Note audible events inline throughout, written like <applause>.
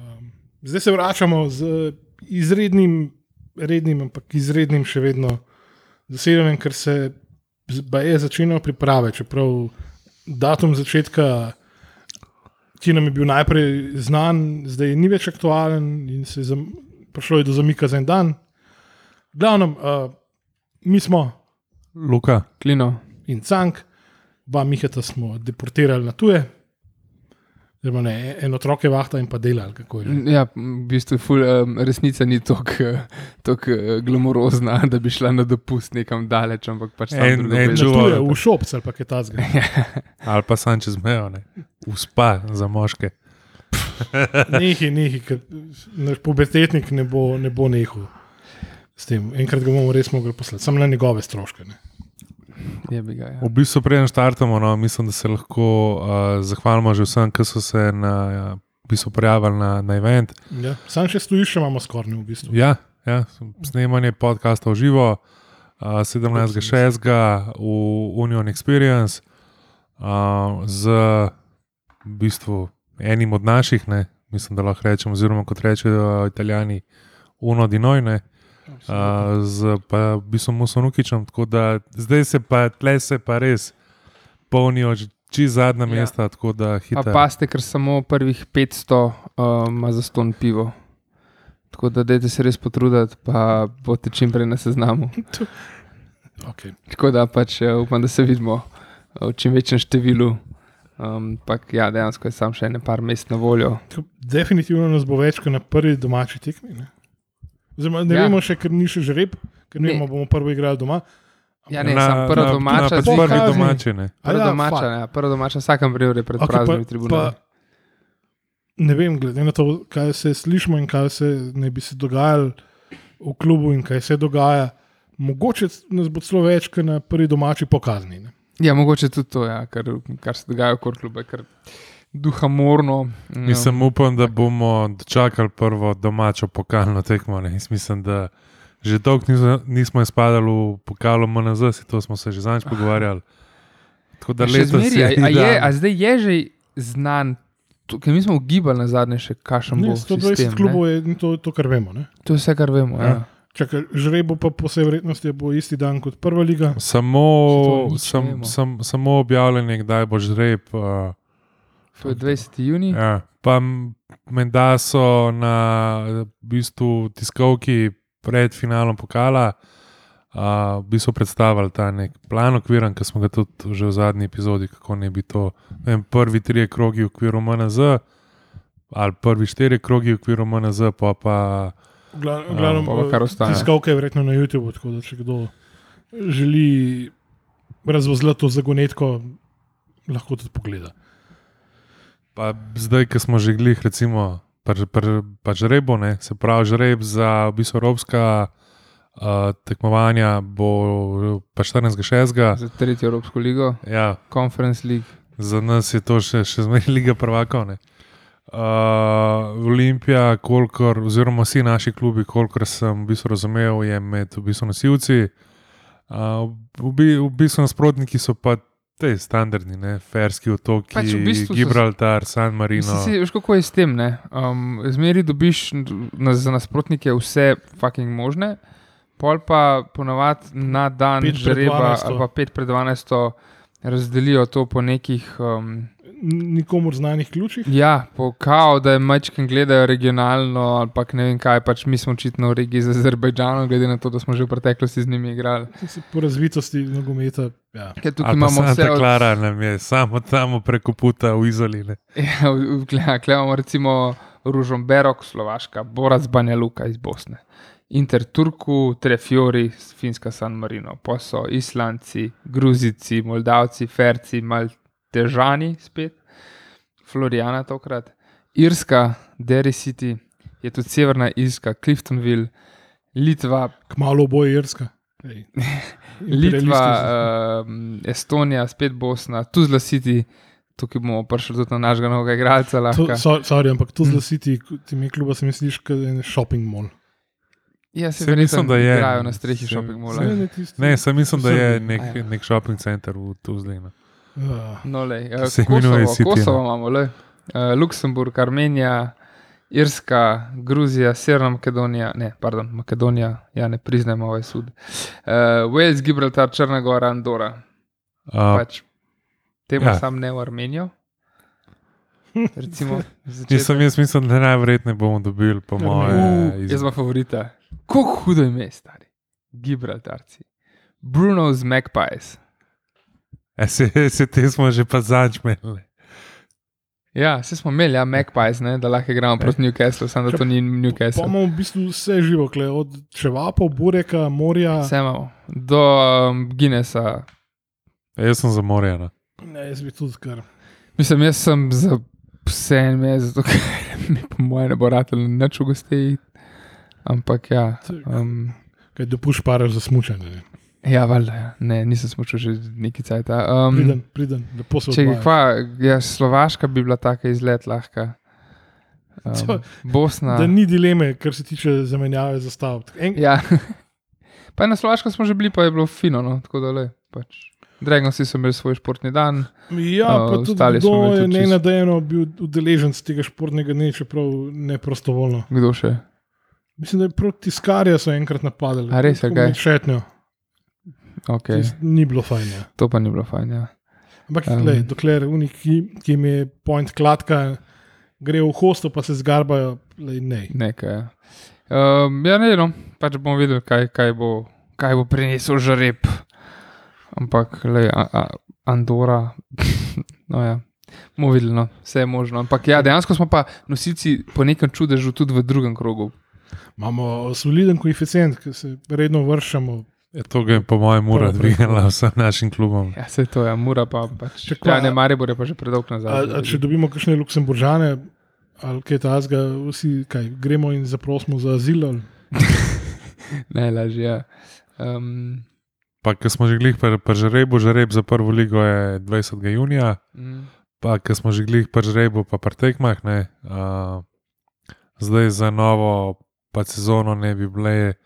Um, zdaj se vračamo z izrednim, rednim, ampak izrednim še vedno zasedanjem, ker se je začenjalo priprave, čeprav datum začetka. Ki nam je bil najprej znan, zdaj ni več aktualen, in se je zam, prišlo je do zamika za en dan. Glavno, uh, mi smo Luka, Klino. in Cank, dva Miheta smo deportirali na tuje, oziroma ne, en otrok je vahta in pa dela. Ja, v bistvu ful, um, resnica ni tako uh, glamurozna, da bi šla na dopust nekam daleč, ampak pač En- en tuje, v šopce ali pa kaj tasga. <laughs> ali pa sam čez mejo, ne. uspa za moške. Nehi, nehi, ker naš pubertetnik ne bo, ne bo nehal. S tem. Enkrat ga bomo res mogli poslati, samo na njegove stroške. Ne. Ga, ja. V bistvu, preden štartamo, no, mislim, da se lahko uh, zahvalimo že vsem, ki so se na, ja, v bistvu prijavili na, na event. Ja. Sam še stojiš, še imamo skoraj v bistvu. Ja, ja, snemanje podcasta v živo, uh, 17.6. v Union Experience uh, z v bistvu enim od naših, ne, mislim, da lahko rečemo, oziroma kot rečejo italijani, Uno di noi, ne, uh, z pa v bistvu Musonukičem. Tako da zdaj se pa tle se pa res polnijo čez zadnja Ja. mesta, tako da Pa hitro. paste, ker samo prvih 500 uh, ima za ston pivo. Tako da dajte se res potruditi, pa boste čim prej na seznamu. <laughs> Okay. Tako da pač eh, upam, da se vidimo v čim večjem številu. Um, Ampak ja, dejansko je sam še ene par mest na voljo. Definitivno nas bo več kot na prvi domači tekmi. Ne, Oziroma, ne Ja. vemo še, ker ni še žreb, ker ne Ne. vemo, bomo prvo igrali doma. Ja, ne, sam prva na, domača, na, pač prvi domači. Ne. A Prva ja, domača, ja, prva domača, vsakem primeru je pred okay, praznimi tribunami. Ne vem, glede na to, kaj se slišimo in kaj se ne bi se dogajalo v klubu in kaj se dogaja. Mogoče nas bo celo več, kot na prvi domači pokazni. Ne? Ja, mogoče tudi to, ja, kar, kar se dogaja v klubu, kar duhamorno. ja. Mislim, upam, da bomo dočakali prvo domačo pokalno tekmo. ne. Mislim, da že dolgo nismo, nismo izpadali v pokalu MNZ, si to smo se že zadnjič pogovarjali. Tako da letos zmeraj, a, a, je, <laughs> a zdaj je že znan, ker mi smo ugibali na zadnje, še kakšen bo Ne, 120 sistem. klubov je to, to, kar vemo. Ne? To je vse, kar vemo. Ja. Ja. Čakaj, žrebo pa po vsej verjetnosti bo isti dan kot prva liga. Samo, sam, sam, samo objavljanje, kdaj bo žreb. Uh, To je 20. juni. ja. Pa menda so na v bistvu tiskovki pred finalom pokala. Uh, v bistvu predstavili ta nek plan okviren, ki smo ga tudi že v zadnji epizodi, kako ne bi to. ne Vem, prvi tri krogi v okviru MNZ, ali prvi štiri krogi v okviru MNZ, pa pa Gla- Glavno, pa kar ostane. Tiskovka je verjetno na YouTubu, tako da če kdo želi razvozlati to zagonetko, lahko tudi pogleda. Pa zdaj, ki smo že glih, recimo, pač pa, pa žrebo, ne, se pravi, žreb za v bistvu evropska uh, tekmovanja bo pa 14.6. Za tretjo Evropsko ligo, Ja, Conference League. za nas je to še, še zmeraj Liga prvakov. ne. Uh, Olimpija, kolikor, oziroma vsi naši klubi, kolikor sem v bistvu razumel, je med v bistvu nosilci. Uh, v, v bistvu nasprotniki so pa te standardni, ne, Ferski otoki, Pač v bistvu so- Gibraltar, San Marino. Si, veš, kako je s tem? ne? Um, zmeri dobiš na, za nasprotnike vse fucking možne, pol pa ponavadi na dan žreba 12. ali pa 5 pred 12 razdelijo to po nekih. Um, Nikomor znanih ključih. Ja, po kao, da je mačken gledajo regionalno, ali pa ne vem kaj, pač mi smo očitno v regiji z Azerbajdžanom, glede na to, da smo že v preteklosti z njimi igrali. Po razvitosti nogometa. Ja. Ker tukaj imamo Santa vse od Clara nam je samo tam preko puta v Izoli. Ne. <laughs> Ja, gle imamo recimo Ružom Berok, Slovaška, Borac Banja Luka iz Bosne. Inter Turku, Trefiori, Finska San Marino, pa so Islanci, Gruzici, Moldavci, Ferci, Maltežani spet, Florijana tokrat, Irska, Derry City, je tudi Severna Irska, Cliftonville, Litva, Kmalo bo Irska. Ej. <laughs> Litva, um, Estonija, spet Bosna, Tuzla City, tukaj bomo prišli tudi na našega novega igralca. To, so- sorry, ampak to Hm. zelo siti, ti mi kluba se misliš, kot je shopping mall. Ja, se mislim, da je. Igrajo na strehi Saj- shopping Saj malla. ne Ne, sem mislim, da je nek, A nek shopping center v Tuzli. No, lej, Se uh, imenuje Kosovo, Kosovo imamo, le. Uh, Luksemburg, Armenija, Irska, Gruzija, Severna Makedonija, ne, pardon, Makedonija, ja, ne priznajmo ovaj sud. Uh, Wales, Gibraltar, Črna Gora, Andora. Uh, Pač, temu ja. sam ne v Armenijo. Recimo, začetek. <laughs> Nisem, jaz mislim, da najverjetneje bomo dobili, po moje. Uh, iz- jaz pa favorita. Kako hudo ime, stari. Gibraltarci. Bruno's Magpies. E, se, se te smo že pa začmeli. Ja, vse smo imeli, ja, Magpies, ne, da lahko igramo proti Newcastlu, samo da to ni Newcastle. imamo v bistvu vse živo, kle, od čevapov, bureka, morja. Vse imamo. Do um, Guinnessa. E, Jaz sem za morje. no. Ne, jaz bi tudi kar. Mislim, jaz sem za vse en mesec, zato ker <laughs> mi po mojem ne bo ratelj nič v gosteji. Ampak ja. Um, Kaj dopuš paraš za smučanje. ne. Ja, valjda, ja. ne, nisem smučil že nekaj cajt. Um, Priden, priden, lepo se Če odvajaš. kva, ja, Slovaška bi bila taka izlet lahka. To- Um, Bosna. Da ni dileme, kar se tiče zamenjave zastav. En, Ja. <laughs> pa na Slovaškem smo že bili, pa je bilo fino. No, tako da le. Pač. Dragoci so imeli svoj športni dan. Ja, A, pa tudi kdo je tudi čisto- nenadejeno bil udeležen z tega športnega dne, čeprav ne prostovoljno. Kdo še? Mislim, da je prav tiskarja so enkrat napadali. A res, Tako kaj? Šetnjo. Okay. Tis- Ni bilo fajn. Ja. To pa ni bilo fajn. Ja. Ampak, Um. um, lej, dokler unik, ki, ki jim je point kladka, gre v hosto, pa se zgarbajo, lej, ne. Nekaj. Ja. Um, ja, ne, no, pač bomo videli, kaj, kaj, bo, kaj bo prinesel žreb. Ampak, le, a, a, Andora, <laughs> no ja. Bomo videli, no. vse je možno. Ampak ja, dejansko smo pa nosilci po nekem čudežu tudi v drugem krogu. Imamo soliden koeficient, ki se redno vršamo. Je to, je po mojem ura Prav, prav, dvignila vsem našim klubom. Ja, se to je, mura pa pač. Če kva- Ja, ne, Maribor je pa že predolg A, nazaj. a če dobimo kakšne luksemburžane ali kaj tasga, vsi kaj, gremo in zaprosimo za azil. Ali? <laughs> Najlažje. Ja. Um, Pa, ker smo že glih pri pri žrebu, žreb za prvo ligo je 20. junija, mm, pa ker smo že glih pri žrebu, pa pri tekmah, ne. Uh, zdaj za novo pa sezono ne bi bile,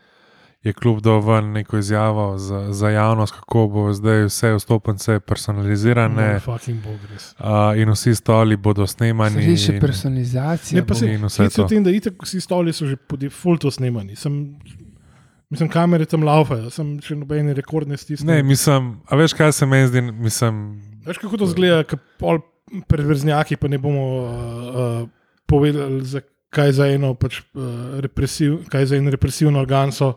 je klub dal ven neko izjavo za, za javnost, kako bo zdaj vse vstopnice personalizirane No, bog, uh, in vsi stoli bodo snemani. Zdaj še personalizacija. Ne, pa se- in vse tem, da itak vsi stoli so že po defaultu snemani. Sem, mislim, kamere tam laufajo, sem še nobene rekordne stisne. Ne, mislim, a veš, kaj se meni zdi, mislim, Veš, kako to zgleda, ko pol perverznjaki pa ne bomo uh, uh, povedali, za, kaj za eno pač, uh, represiv, kaj za en represivni organ so.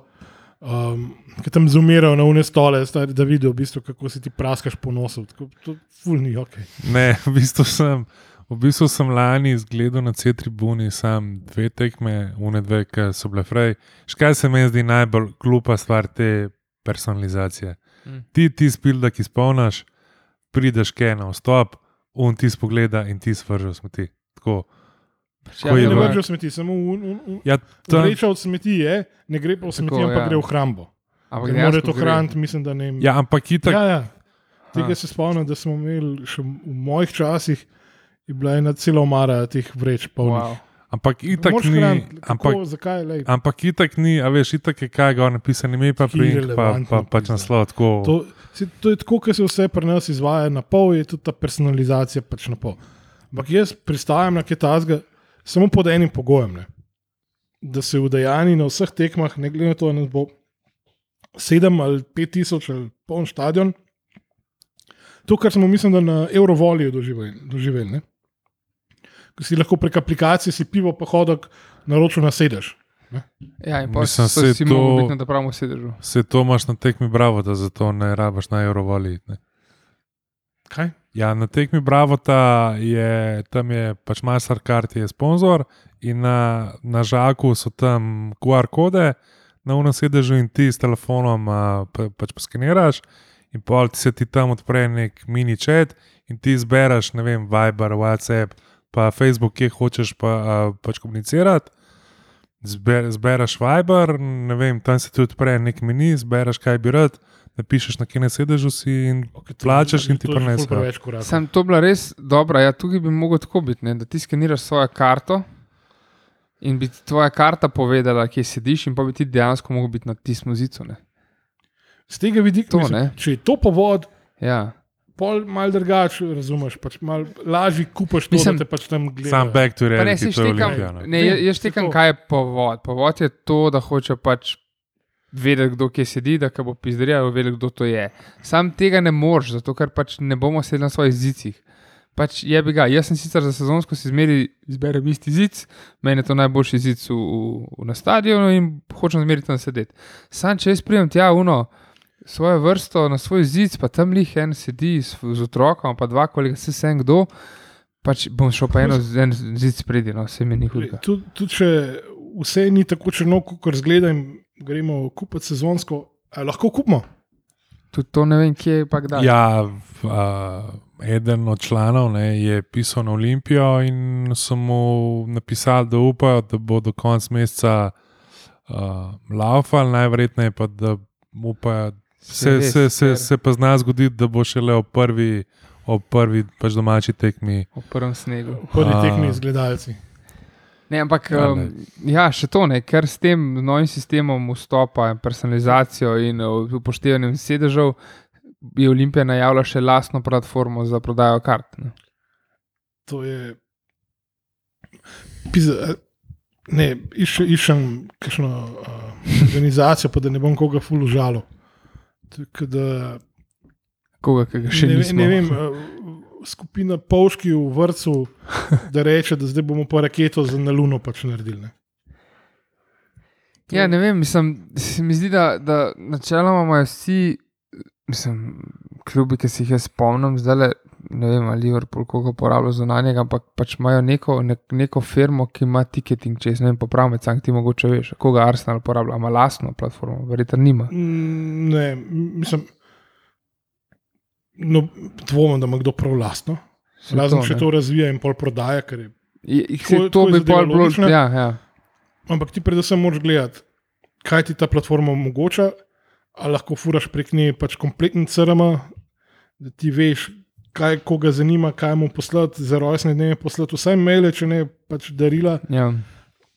Um, ki tam zumirajo na une stole, stari, da vidijo, v bistvu, kako si ti praskaš po nosu. Tako, to ful ni ok. Ne, <laughs> v bistvu sem, v bistvu sem lani zgledal na C-tribuni sam dve tekme, une dve, ki so bile frej. Škaj se mi zdi najbolj glupa stvar te personalizacije. Mm. Ti ti spil, da ki spomnaš, prideš kaj na vstop, un ti spogleda in ti svržeš smeti. Tako. Ja, Ko je Ne v- vržejo smeti, samo Ja, tam, vreča od smeti je, ne gre pa v smeti, Tako, ampak ja. gre v hrambo. Ampak Ker mora dejansko to hraniti, mislim, da ne. ja, ampak itak, ja, ja. Tega A. se spomnim, da smo imeli še v mojih časih, je bila ena cela omara teh vreč. polnih. Wow. ampak itak Moraš ni. hraniti, kako, Ampak, zakaj, lej, ampak itak ni, a veš, itak je kaj gor napisano, ime pa pri pa, Irelevantno pa, pač naslov. Tako. To, si, to je tako, kot se vse pri nas izvaja na pol, je tudi ta personalizacija pač na pol. Ampak jaz pristajam na kaj tasga samo pod enim pogojem. Ne? Da se udejani na vseh tekmah, ne glede na to, ali nas bo sedem ali pet tisoč ali poln stadion. To, kar smo, mislim, da na Eurovoliju doživeli. doživeli ne? Ko si lahko prek aplikacije si pivo, pa hodok naročil na sedež. Ja, in pa Mislim, saj si to- biti na pravem sedežu. Se to imaš na tekmi bravo, da zato ne rabaš na Eurovali. Ne? Kaj? Ja, na tekmi bravo ta je, tam je pač Mastercard je sponzor in na, na žaku so tam QR kode, na unem sedežu in ti s telefonom a, pa, pač poskeniraš in pol ti se ti tam odpre nek mini chat in ti izbereš, ne vem, Viber, WhatsApp, pa Facebook, kje hočeš pa, a, pač komunicirati. Zber, zbereš Viber, ne vem, tam se ti odpre nek meni, zbereš kaj bi rad, napišeš na kje sedežu si in Okay, Plačaš in ti to je prinesejo. Sam to bila res dobra. Ja, tukaj bi mogel tako biti, ne, da ti skeniraš svojo karto in bi ti tvoja karta povedala, kje sediš, in pa bi ti dejansko mogel biti na tistem zicu. Ne. Z tega vidika, To, mislim, ne. če je to povod, Ja. pol mal drugače razumeš, pač mal lažje kupaš to, Mislim, da te pač tam gledaš. Sam back to Pa ne, reality, se to je štekam, Olimpija. no. ne, Vem, jaz- jaz saj štekam, to. kaj je povod. Povod je to, da hoče pač vedeti, kdo kje sedi, da ko bo pizderjal, vedeti, kdo to je. Sam tega ne moreš, zato ker pač ne bomo sedeli na svojih zicih. Pač je bi ga. Jaz sem sicer za sezonsko si zmeri izberem isti zic, meni je to najboljši zic v, v, na stadionu in hočem zmeri tam sedeti. Sam če jaz pridem tja, uno, svojo vrsto na svoj zic, pa tam lih en sedi z, z otrokom, pa dva, kolega se sem kdo. Pač bom šel pa eno en zid spredi, no, vse mi ni hudega. Tudi tud, če vse ni tako črno, kot zgleda, in gremo kupiti sezonsko, a lahko kupimo. Tudi to ne vem, kje je pa kdaj. Ja, v, a, eden od članov ne, je pisal na Olimpijo in so mu napisali, da upajo, da bo do konca meseca uh, laufal, najverjetneje pa da upajo. Se, se, se, se pa zna zgoditi, da bo šele ob prvi, ob prvi pač domači tekmi. V prvem snegu. Prvi A. tekmi z gledalci. Ne, ampak Ja, um, ne. ja, še to ne, ker s tem novim sistemom vstopa in personalizacijo in uh, upoštevanjem sedežev je Olimpija najavila še lastno platformo za prodajo kart. Ne. To je. Pizza, ne, išče, iščem kakšno uh, organizacijo, pa da ne bom koga fulužalo. Koga, ki ga še ne, nismo. ne vem, uh, <laughs> skupina Povški v vrtu, da reče, da zdaj bomo pa raketo za na Luno pač naredili. Ne. Ja, ne vem, mislim, se mi zdi, da, da načeloma imajo vsi, mislim, klubi, ki se jih jaz spomnim, zdaj le. Ne vem, ali Liverpool koga uporablja zunanjega, ampak pač imajo neko, nek, neko firmo, ki ima ticketing, če jaz ne vem, popravim, sam ti mogoče veš, koga Arsenal uporablja, ima lastno platformo, verjetno nima. Mm, Ne, mislim. No, dvomim, da ima kdo prav lastno. Razen če to razvija in pol prodaja, ker je Tako- to tako je bi bilo, logična. ja, ja. Ampak ti predvsem moraš gledati, kaj ti ta platforma omogoča, ali lahko furaš prek nje pač kompleten CRM, da ti veš, kaj koga zanima, kaj mu poslati, za rojstne dneve poslati, vsaj maile, če ne pač darila, ja.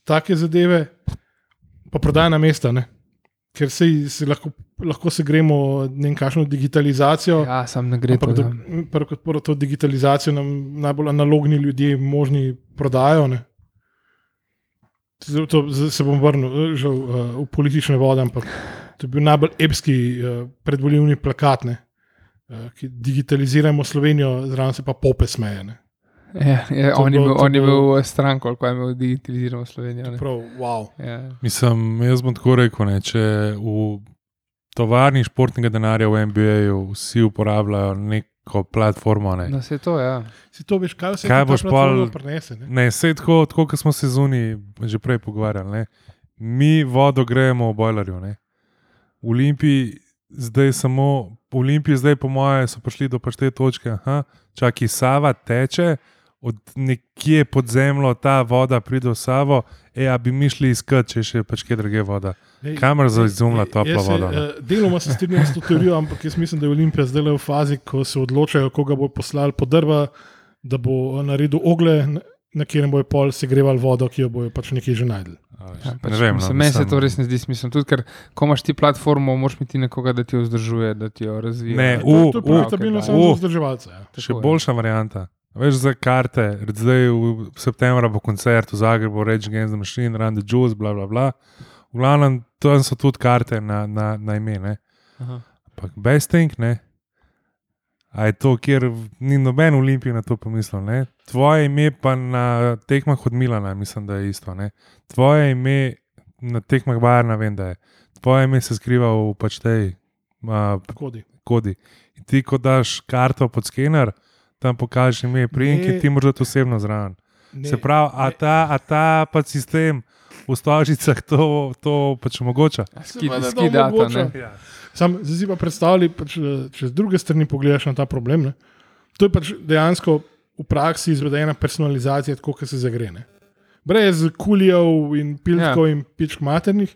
take zadeve, pa prodajna mesta. Ne? Ker se, se lahko, lahko se gremo vem, kakšno digitalizacijo. ja sam ne gre. Ampak, Ja. prvo kot prvo, to digitalizacijo nam najbolj analogni ljudje možni prodajajo. Ne? To, se bom vrnil eh, žal, uh, v politične vode, ampak to je bil najbolj epski uh, predvoljivni plakat, ne? ki digitaliziramo Slovenijo, zraven se pa pope smeje. Ja, ja, on, je bil, on je bil eh, stranko, ali pa je imel digitalizirano Slovenijo. Prav, wow. Ja. Mislim, jaz bom tako rekel, ne, če v tovarni športnega denarja v NBA-ju vsi uporabljajo neko platformo. Ne. No, se to, ja. Si to veš, kaj se Kaj boš pol- prinese? Ne? Ne, vse tako, tako kot smo se zunaj že prej pogovarjali. Ne. Mi vodo grejemo v bojlerju. Ne. V Olimpiji zdaj samo, v Olimpiji zdaj, po moje, so prišli do pač te točke, da čaki Sava teče, od nekje pod zemljo ta voda pride v Savo, e, a bi mi šli iskat, če je še pač kje druge voda. Ej, Kamor za ej, topla se, voda, no. eh, Deloma se strinjam s to teorijo, ampak jaz mislim, da je Olimpija zdaj le v fazi, ko se odločajo, koga bo poslali po drva, da bo naredil ogle, na- katerem bojo pol segrevali vodo, ki jo bojo pač nekje že najdel. Ja, pač, ne vem, no, mislim, meni se to res ne zdi smiselno. Tudi, ker ko imaš ti platformo, moraš imeti nekoga, da ti jo vzdržuje, da ti jo razvija. Ne, Da- u, to je u, profitabilno ok, samo u. za vzdrževalce. Ja. Še Tako je. boljša varianta. Veš za karte, zdaj v septembru bo koncert v Zagrebu, Rage Against the Machine, Run the Juice, bla bla bla. V glavnem, tam so tudi karte na, na, na ime. Ampak best thing, ne. A je to, kjer ni noben olimpij na to pomislil. Ne? Tvoje ime pa na tekmah od Milana, mislim, da je isto. Ne? Tvoje ime na tekmah Bajerna, vem, da je. Tvoje ime se skriva v pač tej uh, Kodi. kodi. In ti, ko daš karto pod skener, tam pokažeš ime, prijemki, Ne. ti moraš dati osebno zraven. Ne, Se pravi, a ta, a ta pa sistem v stožicah to, to pač omogoča. Skidata, omogoča. ne. Sam zdaj si pa predstavljaj, pač, eh, če z druge strani pogledaš na ta problem. Ne? To je pač dejansko v praksi izvedena personalizacija, tako kot se zagrene. Brez kulijev in pilkov ja. in pičk maternih.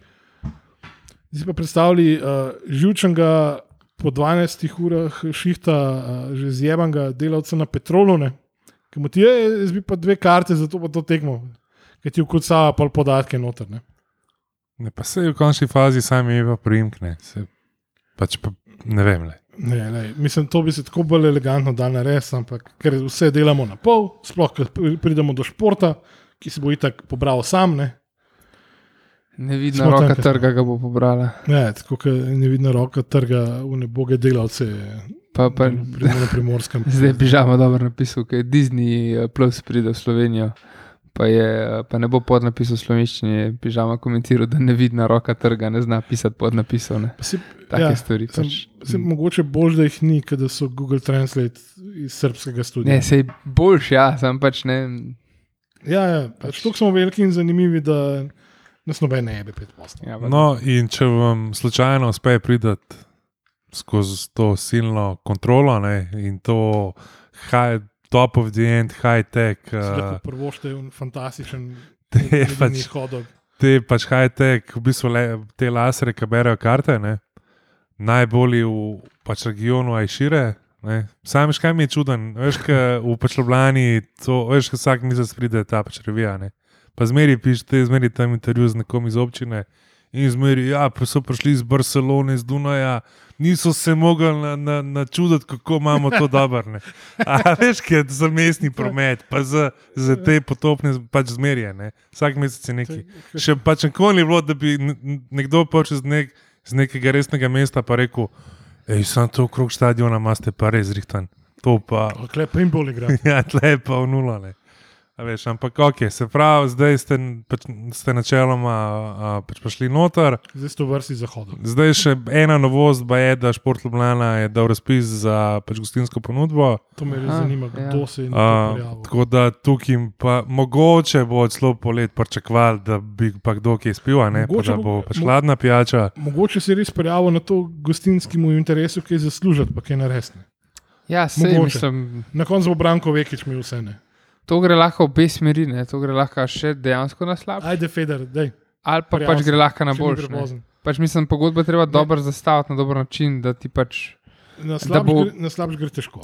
Zdaj si pa predstavljaj uh, živčnega po 12 urah šihta, že zjebanga delavca na petrolu, ne? ki mu ti je, jaz bi pa dve karte, zato pa to tekmo, ki ti vkucava pol podatke noter. Ne? Ne, pa se v končni fazi sami ime pa prijemkne. Pač pa, ne vem. Le. Ne, ne, mislim, to bi se tako bolj elegantno dal narediti, ampak ker vse delamo na pol, sploh, ko pri- pridemo do športa, ki se bo itak pobral sam. Ne, Nevidna Smo roka smo. trga ga bo pobrala. ne tako kot nevidna roka trga v neboge delavce, Pa, pa, pridemo na primorskem. <laughs> zdaj je pižama dobro napisal, ker Disney eh, Plus pride v Slovenijo. Pa, je, eh, pa ne bo podnapis v slovenščini, je pižama komentiral, da nevidna roka trga ne zna pisati podnapisov. Ne. Si, Take ja, stvari. sem, Pač. sem, mogoče bolj, da jih ni, ker da so Google Translate iz srpskega studia. Ne, sej boljš, ja, sem pač ne. Ja, ja pač tako smo veliki in zanimivi, da nas noben ne pet posto. Ja, No, in če vam slučajno uspe priti skozi to silno kontrolo ne, in to high, top of the end, high tech, Uh, uh, Prvo šte je fantastičen, Te pač- hodog. te pač high tech, v bistvu le, te lasere, ki berejo karte, ne, najbolj v pač regionu Ajšire. Ne. Sam veš, kaj mi je čuden, veš, kaj v Pačlovljani, to, veš, kaj vsak mesec pride ta pač revija. Ne. Pa zmeri pišete, zmeri tam intervju z nekom iz občine in zmeri, ja, pa so prišli iz Barcelone, iz Dunaja, niso se mogli na, na, načuditi, kako imamo to dobro. veš, kaj je za mestni promet, pa za, za te potopne pač zmerje, vsak mesec je nekaj. Še pač nikoli ni bilo, da bi nekdo počel z, nek, z nekega resnega mesta pa rekel, hej, sem to okrog stadiona, imate pa res zrihtan. To pa, Kle paintball igra. <laughs> ja, tle pa v nula. Ne. A Veš, ampak ok, se pravi, zdaj ste, pač, ste načeloma a, pač prišli noter. Zdaj ste v vrsti za hodog. Zdaj še ena novost pa je, da Šport Ljubljana je dal razpis za pač gostinsko ponudbo. To me res Aha, zanima, ja. kdo se je prijavil. tako da tukaj pa mogoče bo celo polet pričakovali, da bi pa kdo kaj spil, a ne pa da bo- pač hladna pijača. Mogoče se je res prijavil na to gostinskemu interesu, ki je zaslužiti, pa kaj narediti. Ja, sej mislim, Na koncu bo Branko Vekič mi vse ne. To gre lahko obe smeri, ne. to gre lahko še dejansko na slab, Ajde, Feder, dej. ali pa pač gre lahko na boljši. Pač mislim, pogodbo je treba dobro zastaviti na dober način, da ti pač. Na Da slabš, bo- gre, na slabš gre težko.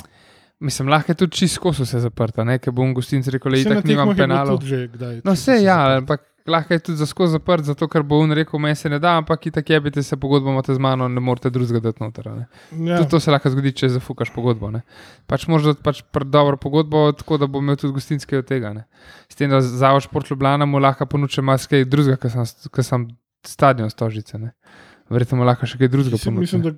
Mislim, lahko je tudi čisto skozi vse zaprto, ne, ker bom gostinc rekel, da je bilo penalov. tudi že kdaj. No, vse se ja, ampak lahko je tudi za skozi zaprt, zato ker bo on rekel, meni se ne da, ampak itak jebite se pogodbo, imate z mano, ne morete drugega dati noter. Ja, Tudi to se lahko zgodi, če zafukaš pogodbo. Ne. Pač moraš dati pač dobro pogodbo, tako da bo imel tudi gostinske od tega. Ne. S tem, da zavod šport Ljubljana mu lahko ponuče marsikaj drugega, ker sem, ker sem stadion stožice. Ne. Verjetno mu lahko še kaj drugega ponuče. mislim, da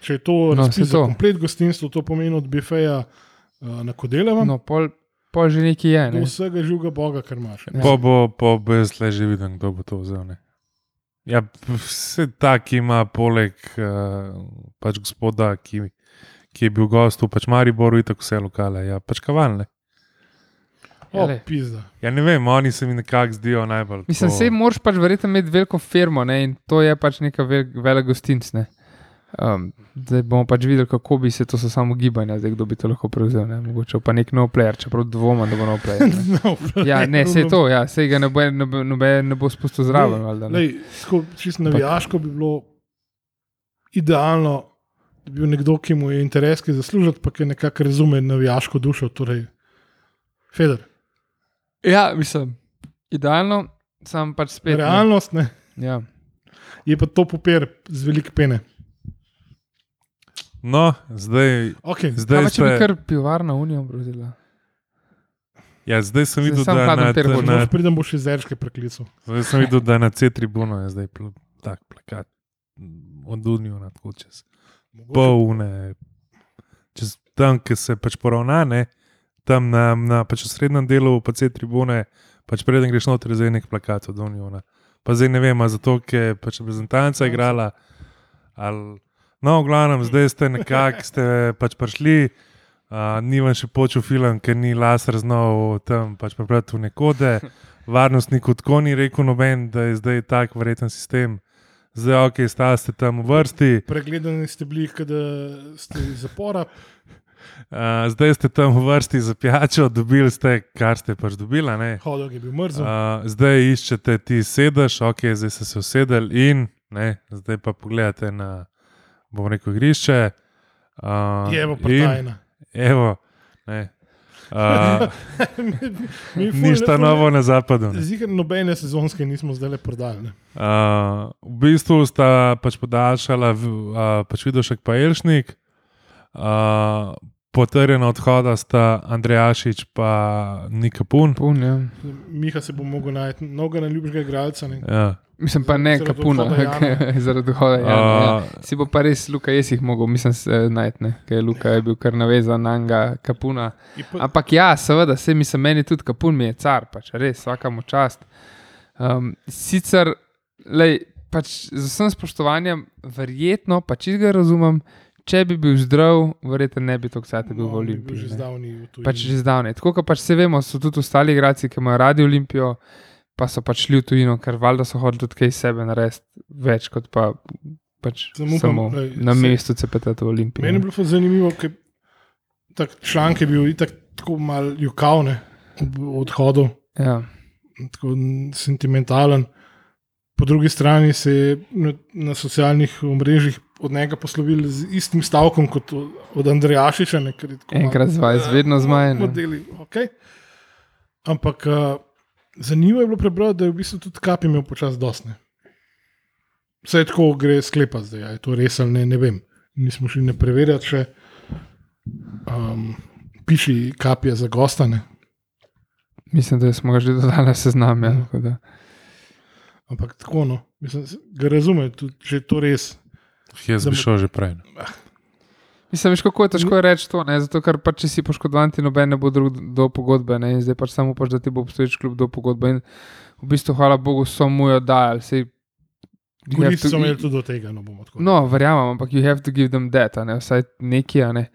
če je to No, za to. komplet gostinstvo, to pomeni od bifeja uh, na Kodeleva No, pol, pol že nekaj je. Ne. vsega živega boga, kar imaš. Ja. Pa bo, pa bo jaz le že videl, kdo bo to vzel. Ne. Ja, vse tak ima, poleg uh, pač gospoda, ki, ki je bil gost v pač Mariboru, in tako vse lokale, ja, pač kavalne. Ja, O, lej. pizda. Ja, ne vem, oni se mi nekako zdijo najbolj. Mislim, tako- vse moraš pač verjetno imeti veliko firmo ne, in to je pač neka vel, velika gostinc. Um, zdaj bomo pač videli, kako bi se to samo gibanja, zdaj kdo bi to lahko prevzel. Ne? Mogoče pa nek nov player, čeprav dvomim, da bo nov player. Ne? <laughs> No, Ja, ne, vse to, ja, sej ga ne bo, ne bo, ne bo, ne bo spustil zraven. ne. Čisto navijaško bi bilo idealno, da bi bil nekdo, ki mu je interes, ki zasluži, pa ki nekako razume navijaško dušo. Torej, Feder, Ja, mislim, idealno, sam pač spet. ne. realnost ne, Ja. je pa to papir z velik pene. No, zdaj, Okay. Zdaj, pa če bi kar pivarna unijo prevzela? ja, zdaj sem Zdaj videl, sam da hladen na, pier bo na, Če pridem, bo še zerške preklical. zdaj sem videl, da na C-tribuno je zdaj pl, tak plakat od Unijo na tako čez. polne, čez tam, ki se pač poravna, ne, tam na, na pač v srednjem delu, pa vse tribune, pač preden greš noter, zdaj nek plakat od Unijona. Pa zdaj ne vem, a zato, ker je pač reprezentanca igrala. Ali, no, v glavnem, zdaj ste nekako ste pač prišli. Uh, ni vam še počel film, ker ni laser znal tam pač prebrati v nekode. Varnostnik tako ni rekel noben, da je zdaj tak verjeten sistem. Zdaj, ok, stali ste tam v vrsti, Pregledani ste bili, kada ste iz zapora. Uh, zdaj ste tam v vrsti za pijačo, dobili ste, kar ste pač dobili. Hodog je bil mrzel. Uh, zdaj iščete ti sedež, ok, zdaj ste se usedeli in ne, zdaj pa pogledate na, bom rekel, igrišče. Uh, je pa partajna. Evo, ne. Uh, <laughs> Mi ful- ništa ful- novo na zapadu. ne. Zigar nobene sezonske nismo zdaj le prodali. ne. Uh, v bistvu sta pač podaljšala uh, pač Vidošek pa Elšnik. Uh, potrjena odhoda sta Andrejašič in Nika Pun. Pun, ja. Miha se bo mogel najti mnogo naljubšega igralca. Ne? Ja. Mislim pa ne, kapuna, odhoda <laughs> Jana. zaradi hoda. Ja, ja. Uh, Si bo pa res Luka jesih mogel, mislim, se najti, ne? ker je Luka je bil kar navezan na njega, kapuna. Pa- Ampak ja, seveda, se mi se meni tudi kapun, mi je car, pač res, vsakamo čast. Um, sicer, lej, pač z vsem spoštovanjem, verjetno, pa če ga razumem, če bi bil zdrav, verjetno ne bi tako cajt bil v No, bi bil Olimpiji. Že zdavni v tujini. Pač že zdavne. Tako kot pač se vemo, so tudi ostali igralci, ki imajo radi Olimpijo, pa so pač šli v tujino, ker valjda so hodili tudi kaj sebe narediti, več kot pa pač Samo upam, samo ej, na se- mestu CPT v Olimpiji. Meni je bilo zanimivo, ker tak članek je bil itak tako mal jukavne ob odhodu, Ja. tako sentimentalen. Po drugi strani se je na, na socialnih omrežjih od njega poslovil z istim stavkom kot od, Andrejašiča. ne, Enkrat zvaj, eh, vedno zmaj. Modeli, okay. Ampak uh, zanimivo je bilo prebrati, da je v bistvu tudi kap imel počasi dosne. Vse tako gre sklepati, zdaj, je to res ali ne, ne vem. Nismo šli ne preverjati še. Um, piši kapije za gostane. Mislim, da smo ga že dodali na seznam. Ja, da. Ampak tako, no, mislim, ga razumem, tudi če je to res. Jaz bi šel že prej. no. Mislim, veš, kako je težko reči to, ne? zato ker pač, če si poškodovan, ti noben ne bo drug do pogodbe, ne? in zdaj pač samo upaš, da ti bo obstoječ klub do pogodbe. In v bistvu, hvala Bogu, so mu jo dajali. Sej, you have Korist to- so imeli tudi do tega, no bomo tako. No, verjamem, ampak you have to give them that, ne vsaj nekaj. a Ne.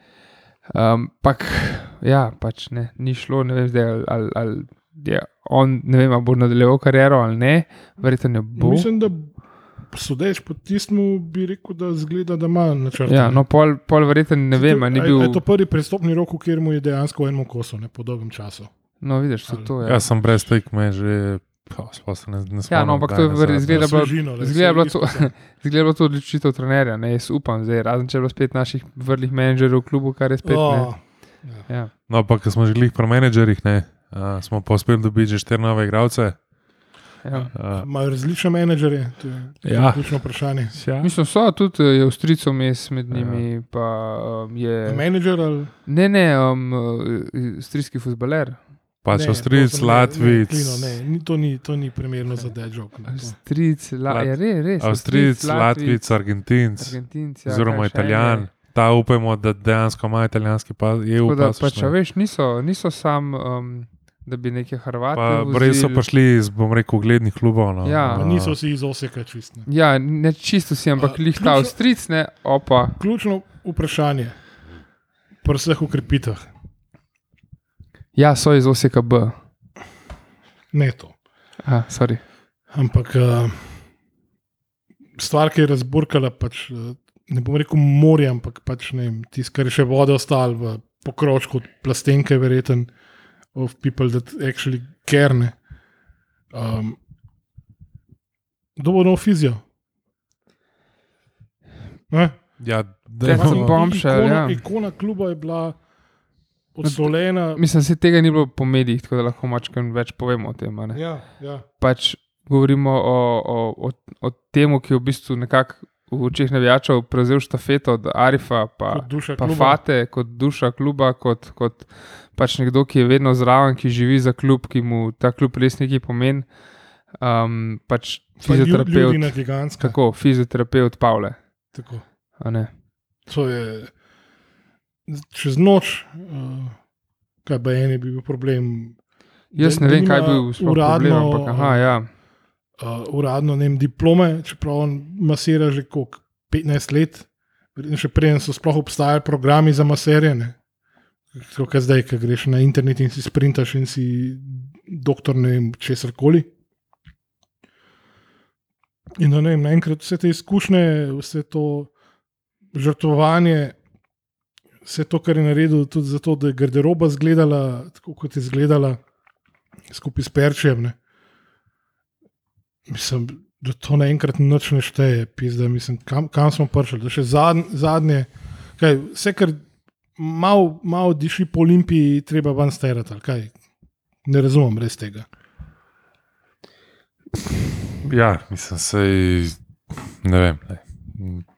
Um, pak, ja, pač ne, ni šlo, ne vem, zdaj, ali, ali, ali je on, ne vem, ali bo nadaljeval kariero ali ne, verjetno ne bo. Mislim, da sodeč po tistmu bi rekel, da zgleda, da ima načrt. Ja, no, pol, pol verjetno ne vem, a ni bil. Je to prvi prestopni rok, kjer mu je dejansko v enem kosu, ne po dolgem času. No, vidiš, tudi to je. Jaz sem brez tekme že, pa se ne, ne. Ja, no, ampak to je nazadnje. izgleda bilo- Svežino, le, izgleda vse bilo to-. <laughs> Zgleda to odločitev trenerja, ne, jaz upam, zdaj, razen če je bilo spet naših vrlih menedžerjev v klubu, kar je spet. O, Ne. Ja. No, pa ko smo že glih pri menedžerjih, ne, uh, smo pa uspeli dobiti že štiri nove igralce. Ja. Uh, Imajo različne menedžerje, to je Ja. ključno vprašanje. ja. Mislim, so tudi eh, Avstrijcev mes med njimi, pa um, je. Menedžer ali Ne, ne, um, avstrijski futbaler. Pač ne, to sem- ne, Ne, ne, to ni, to ni primerno za dežok. Avstrijec, la, ja, re, res. Avstrijec, Latvijec, Argentinc, Argentinci. Ja, oziroma Italijan. je. Ta upajmo, da dejansko ima italijanski pa je upal. pač, veš, niso, niso sam, um, da bi neke Hrvate. Pa vozili. res so prišli iz, bom rekel, uglednih klubov. No. Ja. Pa niso vsi iz Oseka čistne. Ja, ne čisto si, ampak A, lih ta Avstrijc, ne, opa. Ključno vprašanje pri vseh ukrepitvah, Ja, so iz Oseka B. ne to. Ah, sorry. Ampak uh, stvar, ki je razburkala, pač, uh, ne bom rekel morje, ampak pač, ne vem, tisto, kar je še vode ostalo v pokročku, plastenke, verjeten, of people that actually care. ne. Um, Kdo bo nov fizijo? Ne? Ja, Definitivno. Bombshell, ikona, ja. ikona kluba je bila odslovljena. Mislim, da se tega ni bilo po medijih, tako da lahko mačkam več povemo o tem. a ne. Ja, ja. Pač govorimo o, o, o, o tem, ki je v bistvu nekako v očeh navijačev prevzel štafeto od Arifa, pa, Kot pa kluba. Fate, kot duša kluba, kot, kot pač nekdo, ki je vedno zraven, ki živi za klub, ki mu ta klub res nekaj pomeni. Um, pač Pa lju- fizioterapeut, Ljudina gigantska. kako fizioterapeut Pavle. Tako. To je čez noč, uh, kaj pa eni bi bil problem. Jaz ne vem, kaj bi bil sploh problem, ampak aha, ja. Uh, uradno ne vem, diplome, čeprav on masira že koliko, 15 let, še preden so sploh obstajali programi za maserje. ne. Tako kot zdaj, ki greš na internet in si sprintaš in si doktor ne vem česar koli. In da ne vem, naenkrat vse te izkušnje, vse to žrtvovanje, vse to, kar je naredil, tudi zato, da je garderoba izgledala tako, kot je izgledala, skupaj s Perčem. Ne. Mislim, da to naenkrat noč ne šteje, pizda, mislim, kam, kam smo prišli. Da še zadnje, zadnje kaj, vse, kar malo mal diši po olimpiji, treba ali kaj. Ne razumem res tega. Ja, mislim, sej, ne vem. Ne.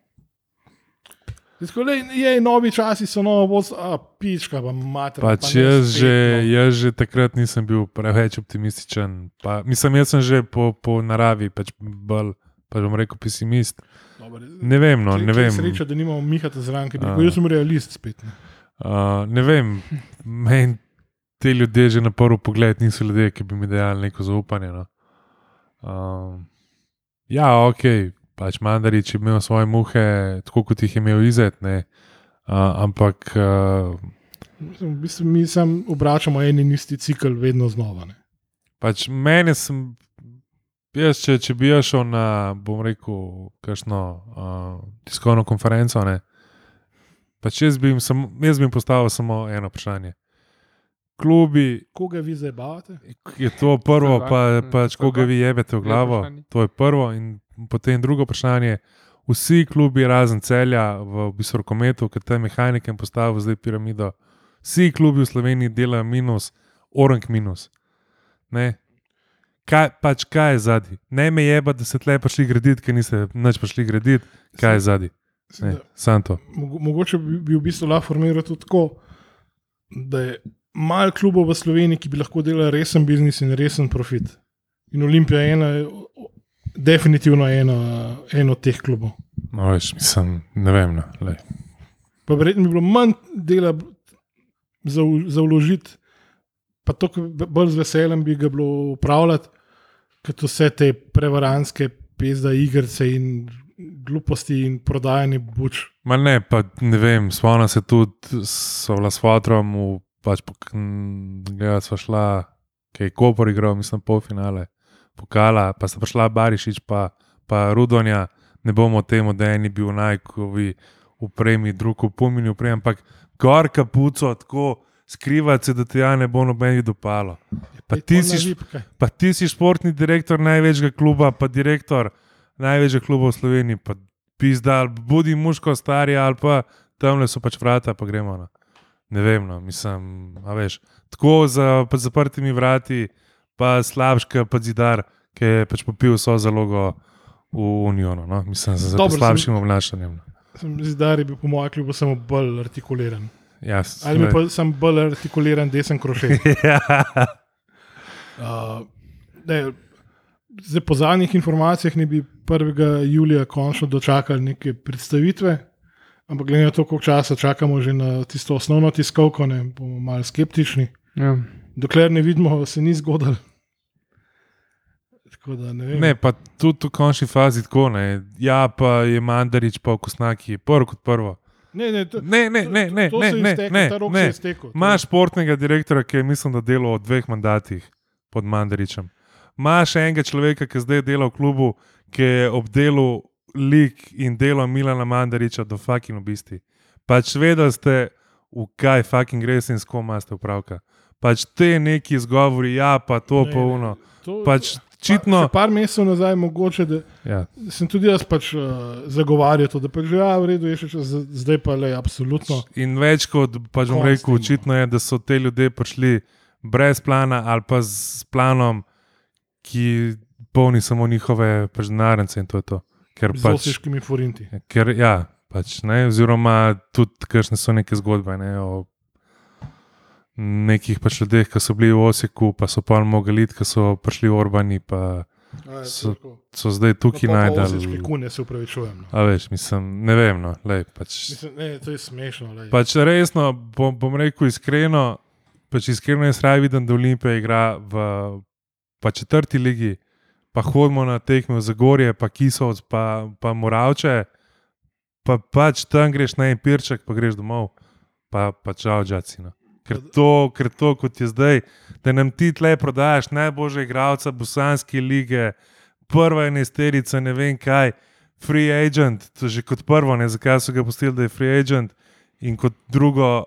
Lej, je, novi časi so novo, voz, a pička, pa mater. Pač pa jaz, spet, že, no. jaz že takrat nisem bil preveč optimističen. Pa, mislim, jaz sem že po, po naravi pač bolj, pa bom rekel, pesimist. Dobre, Ne vem, no, tle- ne vem. Sreča, da nimamo Mihata zraven, ki bi A. rekel, jaz sem realist spet. Ne. Uh, ne vem, meni ti ljudje že na prvi pogled niso ljudje, ki bi mi dajali neko zaupanje. No. Uh, ja, ok, pač Mandarič je imel svoje muhe, tako kot jih je imel izet, ne. Uh, ampak uh, V bistvu mi sam obračamo en in isti cikl vedno znova. Ne. pač mene sem, jaz, če, če bi šel na, bom rekel, kakšno uh, tiskovno konferenco, ne, pač jaz bi jim, sam, jaz bi jim postavil samo eno vprašanje. Klubi, Koga vi zdaj bavate? je to prvo, pa, pač koga vi jebete v glavo. To je prvo. In potem drugo vprašanje. Vsi klubi, razen celja v bistvu rokometu, ki te mehanike postavijo zdaj piramido, vsi klubi v Sloveniji delajo minus, orang minus. Ne? Kaj, pač kaj je zadnji? Ne me jeba, da ste tle prišli graditi, ker niste nič prišli graditi. Kaj je zadnji? Mislim, da- Sam to. Mogo- Mogoče bi, bi v bistvu lahko formiral tudi tako, da je malo klubov v Sloveniji, ki bi lahko delali resen biznis in resen profit. In Olimpija je ena, definitivno ena, ena od teh klubov. No, veš, mislim, ne vem. No, lej. Pa verjetno bi bilo manj dela za, za vložiti, pa to bolj z veseljem bi ga bilo upravljati, kot vse te prevaranske pezda igrice in gluposti in prodajanje buč. Ma ne, pa ne vem, spomnim se tudi, so bila s Fatrom, v, pač gledala sva šla, ki je Kopor igral, mislim, polfinale, pokala, pa sta prišla Barišič, pa, pa Rudonja, ne bomo temu, da eni bil najkovi upremi, drug v pomini upremi, ampak gor kapuco, tako skrivati se, da ti ja ne bo noben dopalo. Pa Ej, ti pol si na? Pa ti si športni direktor največjega kluba, pa direktor največjega kluba v Sloveniji. Pa pizdal, budi muško, stari ali pa tam le so pač vrata, pa gremo. No. Ne vem, no, mislim, a veš. Tako za zaprtimi vrati, pa slabška, pa zidar, ki je pač popil vso zalogo v Unionu. No. Mislim, za, za Dobro, sem- slabšim obnašanjem. no. Zdaj bi po mojem klubu samo bolj artikuliran. Ja, Ali mi pa sem bolj artikuliran desen krošet. <laughs> ja. Uh, ne, zdaj, po zadnjih informacijah ne bi 1. julija končno dočakali neke predstavitve, ampak glede na to, koliko časa čakamo že na tisto osnovno tiskovko, ne, bomo malo skeptični. Ja. Dokler ne vidimo, se ni zgodilo. Tako da ne vem. Ne, pa tudi v končni fazi tako. Ne. Ja, pa je Mandarič, pa Kosnaki, prvo kot prvo. ne, ne, to, Ne, ne, ne, ne, to ne, se je ne, iztekel, ne, ta rok se je ne. iztekel. Imaš športnega direktorja, ki je, mislim, da delal v dveh mandatih pod Mandaričem. Imaš enega človeka, ki zdaj dela v klubu, ki je obdelal lik in delo Milana Mandariča do fucking obisti. Pač vedeli ste, v kaj fucking res in s kom imate upravka. Pač te neki izgovori, ja, pa to, Ne, pa uno. to- Pač Pa, čitno. še par mesecev nazaj, mogoče, da Ja. sem tudi jaz pač, uh, zagovarjal to, da pač, že, ja, v redu je še čas, zdaj pa le, absolutno. In več kot pač bom rekel, očitno je, da so te ljudje prišli brez plana ali pa s planom, ki polni samo njihove denarnice in to je to. Ker Z pač, osiškimi forinti. ker, ja, pač, ne, oziroma tudi, kakšne so neke zgodbe ne, o nekih pač ljudeh, ki so bili v Osiku, pa so pa mogli iti, ki so prišli v Orbani, pa So- so zdaj tukaj Osiške najdel. kune se upravičujem. No. A veš, mislim, ne vem, no, lej, pač. Mislim, ne, to je smešno. lej. Pač resno, bom, bom rekel iskreno, pač iskreno jaz raje vidim, da Olimpija igra v pa četrti ligi, pa hodimo na tekme v Zagorje, pa Kisovc, pa, pa Moravče, pa pač tam greš na en pirček, pa greš domov, pa, pa čau, džacino. Ker to, ker to, kot je zdaj, da nam ti tle prodajaš najboljše igralca Bosanske lige, prva enesterica, ne vem kaj, free agent, to že kot prvo, ne zakaj so ga pustili, da je free agent, in kot drugo,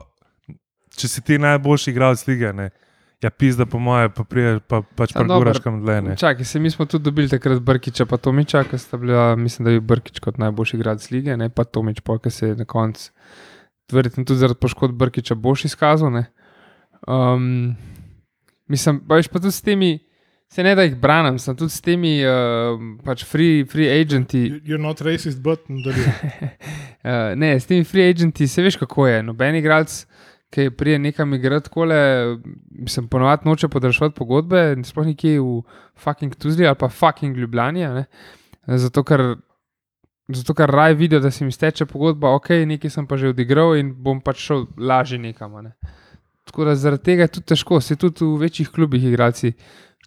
če si ti najboljši igralec lige, ne. Ja, pizda po moje, pa priješ, pa pač Ja, dobro. kam dlje, ne. Čakaj, se mi smo tudi dobili takrat Brkiča, pa Tomiča, ki sta bila, mislim, da je Brkič kot najboljši igralec lige, ne pa Tomič, pa ki se je na koncu, verjetno tudi zaradi poškodb Brkiča, boš izkazal. ne. Um, mislim, pa veš pa tudi s temi, Se ne da jih branim, sem tudi s temi uh, pač free, free agenti. You- You're not racist, but. <laughs> Uh, ne, s temi free agenti se veš, kako je. Noben igralec, ki prije nekam igrati, kole, sem ponovadi noče podaljšati pogodbe, in sploh nekje v fucking Tuzli ali pa fucking Ljubljani. a ne. Zato, ker, zato, ker raj vidijo, da se mi steče pogodba, ok, nekaj sem pa že odigral in bom pač šel lažje nekam. a Ne. Tako da zaradi tega je tudi težko, se tudi v večjih klubih igralci.